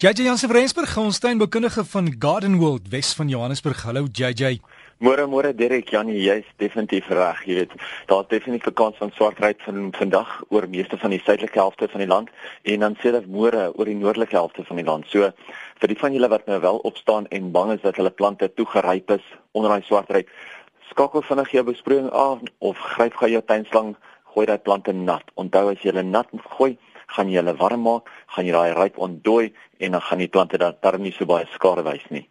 JJ Jansen van Rensburg, ons tuinbekundige van Garden World Wes van Johannesburg. Hallo JJ. Môre môre Derek Janie, jy's definitief reg, jy weet. Daar's definitief 'n kans van swartheid van vandag oor meeste van die suidelike helfte van die land en dan sê dit môre oor die noordelike helfte van die land. So vir die van julle wat nou wel opstaan en bang is dat hulle plante toegeryp is onder daai swartheid, skakel vinnig jou besproeiing af of gryp gou jou tuinslang, gooi daai plante nat. Onthou as jy hulle nat gooi, gaan jy hulle warm maak, gaan jy daai ryp ontdooi en dan gaan die plante dan darm nie so baie skade wys nie.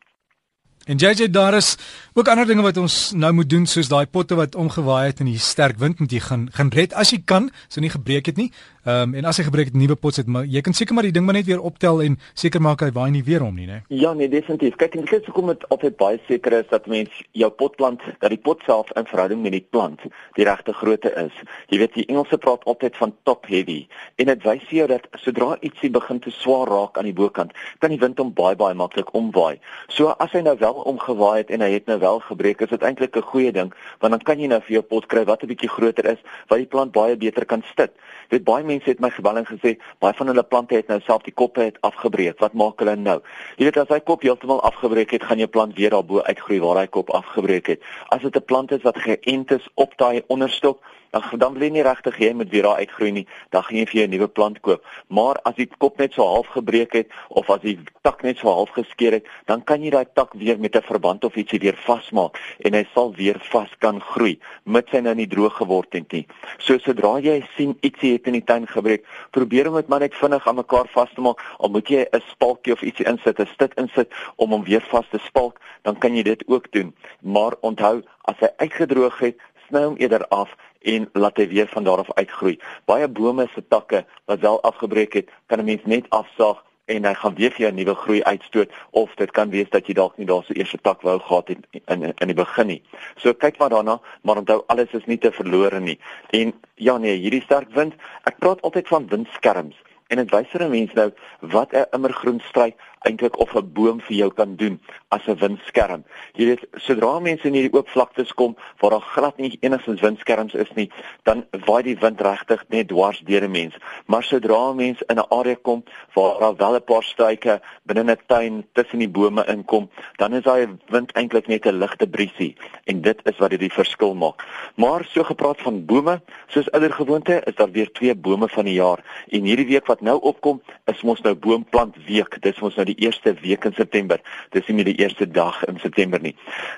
En JJ daar is ook ander dinge wat ons nou moet doen soos daai potte wat omgewaai het in die sterk wind moet jy gaan gaan red as jy kan, so nie gebreek het nie. Ehm um, en as hy gebreek het nuwe pot sit, maar jy kan seker maar die ding maar net weer optel en seker maak hy waai nie weer om nie, né? Ja, nee, definitief. Kyk, en dit is hoekom dit altyd baie seker is dat mens jou potplant, dat die pot self in verhouding met die plant die regte grootte is. Jy weet die Engelse praat altyd van top heavy en dit wys vir jou dat sodra ietsie begin te swaar raak aan die bokant, kan die wind hom baie baie maklik omwaai. So as hy nou wel omgewaai het en hy het nou wel gebreek, is dit eintlik 'n goeie ding, want dan kan jy nou vir jou pot kry wat 'n bietjie groter is, waar die plant baie beter kan sit. Dit baie mense het my gebel en gesê, baie van hulle plante het nou self die koppe het afgebreek. Wat maak hulle nou? Jy weet as hy kop heeltemal afgebreek het, gaan jou plant weer daarbo uitgroei waar hy kop afgebreek het. As dit 'n plant is wat geënt is op daai onderstok, dan dan wil jy nie regtig jy moet weer daar uitgroei nie, dan gaan jy vir jou 'n nuwe plant koop. Maar as die kop net so half gebreek het of as die tak net so half geskeur het, dan kan jy daai tak weer met 'n verband of ietsie weer vasmaak en hy sal weer vas kan groei, mits hy nou nie droog geword het nie. So sodra jy sien ietsie het in die tuin gebreek, probeer om dit maar net vinnig aan mekaar vas te maak. Al moet jy 'n spalkie of ietsie insit, 'n stit insit om hom weer vas te spalk, dan kan jy dit ook doen. Maar onthou, as hy uitgedroog het, sny hom eerder af en laat hy weer van daar af uitgroei. Baie bome se takke wat wel afgebreek het, kan 'n mens net afsaag en hy gaan weer vir jou 'n nuwe groei uitstoot of dit kan wees dat jy dalk nie daar so eerste tak wou gehad het in, in die begin nie. So kyk maar daarna, maar onthou alles is nie te verlore nie. En ja nee, hierdie sterk wind, ek praat altyd van windskerms en dit wys vir 'n mens nou wat 'n immergroen struik eintlik of 'n boom vir jou kan doen as 'n windskerm. Jy weet, sodra mense in hierdie oop vlaktes kom waar daar glad nie enigstens windskerms is nie, dan waai die wind regtig net dwars deur 'n mens. Maar sodra mense in 'n area kom waar daar wel 'n paar struike binne 'n tuin tussen die bome inkom, dan is daai wind eintlik net 'n ligte briesie en dit is wat dit die verskil maak. Maar so gepraat van bome, soos ouer gewoonte, is daar weer twee bome van die jaar en hierdie week wat nou opkom, is mos nou boomplant week. Dis mos nou die eerste week in September. Dis nie meer die eerste dag in September nie.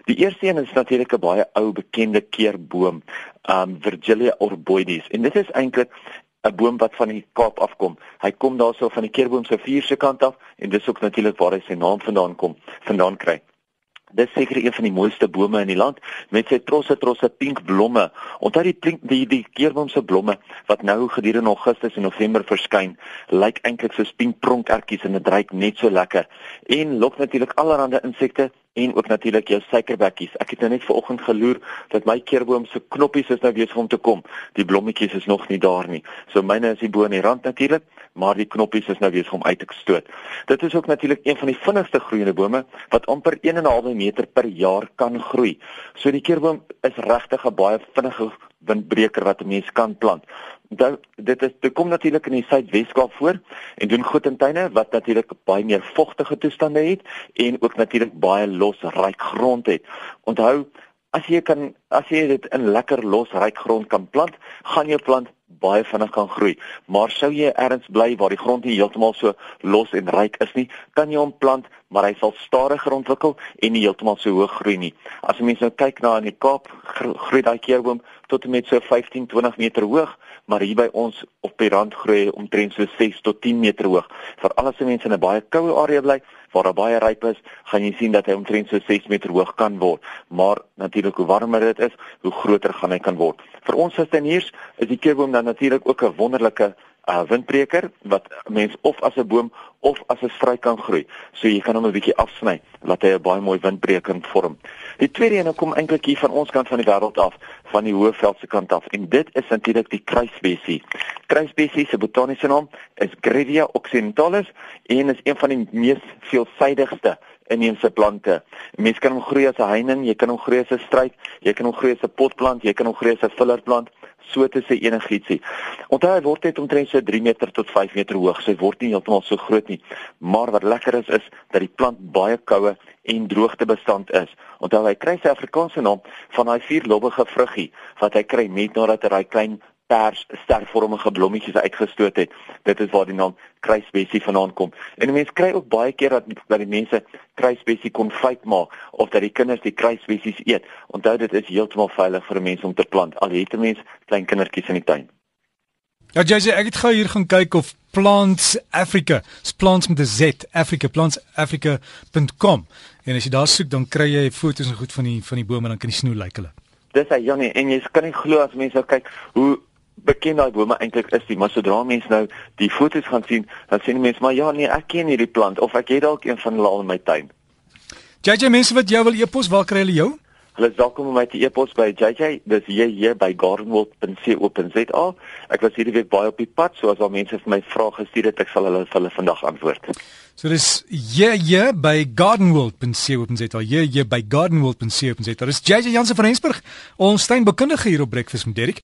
Die eerste een is natuurlik 'n baie ou bekende keerboom, um Virgilia orboides. En dit is eintlik 'n boom wat van die Kaap afkom. Hy kom daarso van die keerboom se vierse kant af en dis ook natuurlik waar hy sy naam vandaan kom, vandaan kry. Dit is seker een van die mooiste bome in die land met sy trosse trosse pink blomme. Onthou die pink die die keerboom se blomme wat nou gedurende Augustus en November verskyn, lyk eintlik soos pink pronkertjies en dit ruik net so lekker. En lok natuurlik allerlei insekte en ook natuurlik jou suikerbekkies. Ek het nou net vanoggend geloer dat my keerboom se knoppies is nou besig om te kom. Die blommetjies is nog nie daar nie. So myne is hier bo in die rand natuurlik, maar die knoppies is nou besig om uit te stoot. Dit is ook natuurlik een van die vinnigste groeiende bome wat amper 1.5 meter per jaar kan groei. So die keerboom is regtig 'n baie vinnige windbreker wat 'n mens kan plant. Dan dit is dit kom natuurlik in die Suidweskaap voor en doen goed in tuine wat natuurlik baie meer vogtige toestande het en ook natuurlik baie los ryk grond het. Onthou as jy kan as jy dit in lekker los ryk grond kan plant, gaan jou plant baie vinnig kan groei. Maar sou jy ergens bly waar die grond nie heeltemal so los en ryk is nie, kan jy hom plant, maar hy sal stadiger ontwikkel en nie heeltemal so hoog groei nie. As jy mens nou kyk na in die Kaap, groei daai keerboom tot en met so 15, 20 meter hoog, maar hier by ons op die rand groei omtrent so 6 tot 10 meter hoog. Vir al die mense in 'n baie koue area bly, waar daar baie ryp is, gaan jy sien dat hy omtrent so 6 meter hoog kan word. Maar natuurlik hoe warmer dit is, hoe groter gaan hy kan word. Vir ons as tuiniers is die keerboom dan natuurlik ook 'n wonderlike uh, windbreker wat mens of as 'n boom of as 'n struik kan groei. So jy kan hom 'n bietjie afsny laat hy 'n baie mooi windbreker vorm. Die tweede een kom eintlik hier van ons kant van die wêreld af, van die Hoëveld se kant af en dit is natuurlik die kruisbesie. Kruisbesie se botaniese naam is Grevia occidentalis en is een van die mees veelsidigste inheemse plante. Mens kan hom groei as 'n heining, jy kan hom groei as 'n struik, jy kan hom groei as 'n potplant, jy kan hom groei as 'n fillerplant. So te sê enigietsie. Onthou hy word net omtrent so 3 meter tot 5 meter hoog. Sy word nie heeltemal so groot nie. Maar wat lekker is is dat die plant baie koue en droogtebestand is. Onthou hy kry sy Afrikaanse naam van daai vierlobbige vruggie wat hy kry net nadat hy daai klein pers stervormige blommetjies uitgestoot het. Dit is waar die naam kruisbessie vandaan kom. En mense kry ook baie keer dat dat die mense kruisbessie konfyt maak of dat die kinders die kruisbessies eet. Onthou dit is heeltemal veilig vir 'n mens om te plant. Al het 'n mens klein kindertjies in die tuin. Ja, sê ek het gou hier gaan kyk of Plants Africa, plants met 'n Z, Africa plantsafrica.com. En as jy daar soek, dan kry jy foto's en goed van die van die bome en dan kan jy snoe lyk like hulle. Dis hy Janie en jy kan nie glo as mense nou kyk hoe bekend daai bome eintlik is nie, maar sodra mense nou die foto's gaan sien, dan sien mense maar ja nee, ek ken hierdie plant of ek het dalk een van hulle al in my tuin. JJ mense wat jou wil e-pos, waar kry hulle jou? Hulle is welkom om my te e-pos by JJ, dis hier by gardenworld.co.za. Ek was hierdie week baie op die pad, so as al mense vir my vrae gestuur het, ek sal hulle vir hulle vandag antwoord. So dis hier by gardenworld.co.za. Hier hier by gardenworld.co.za. Dis JJ Jansen van Rensburg, ons tuinbekundige hier op Breakfast met Derek.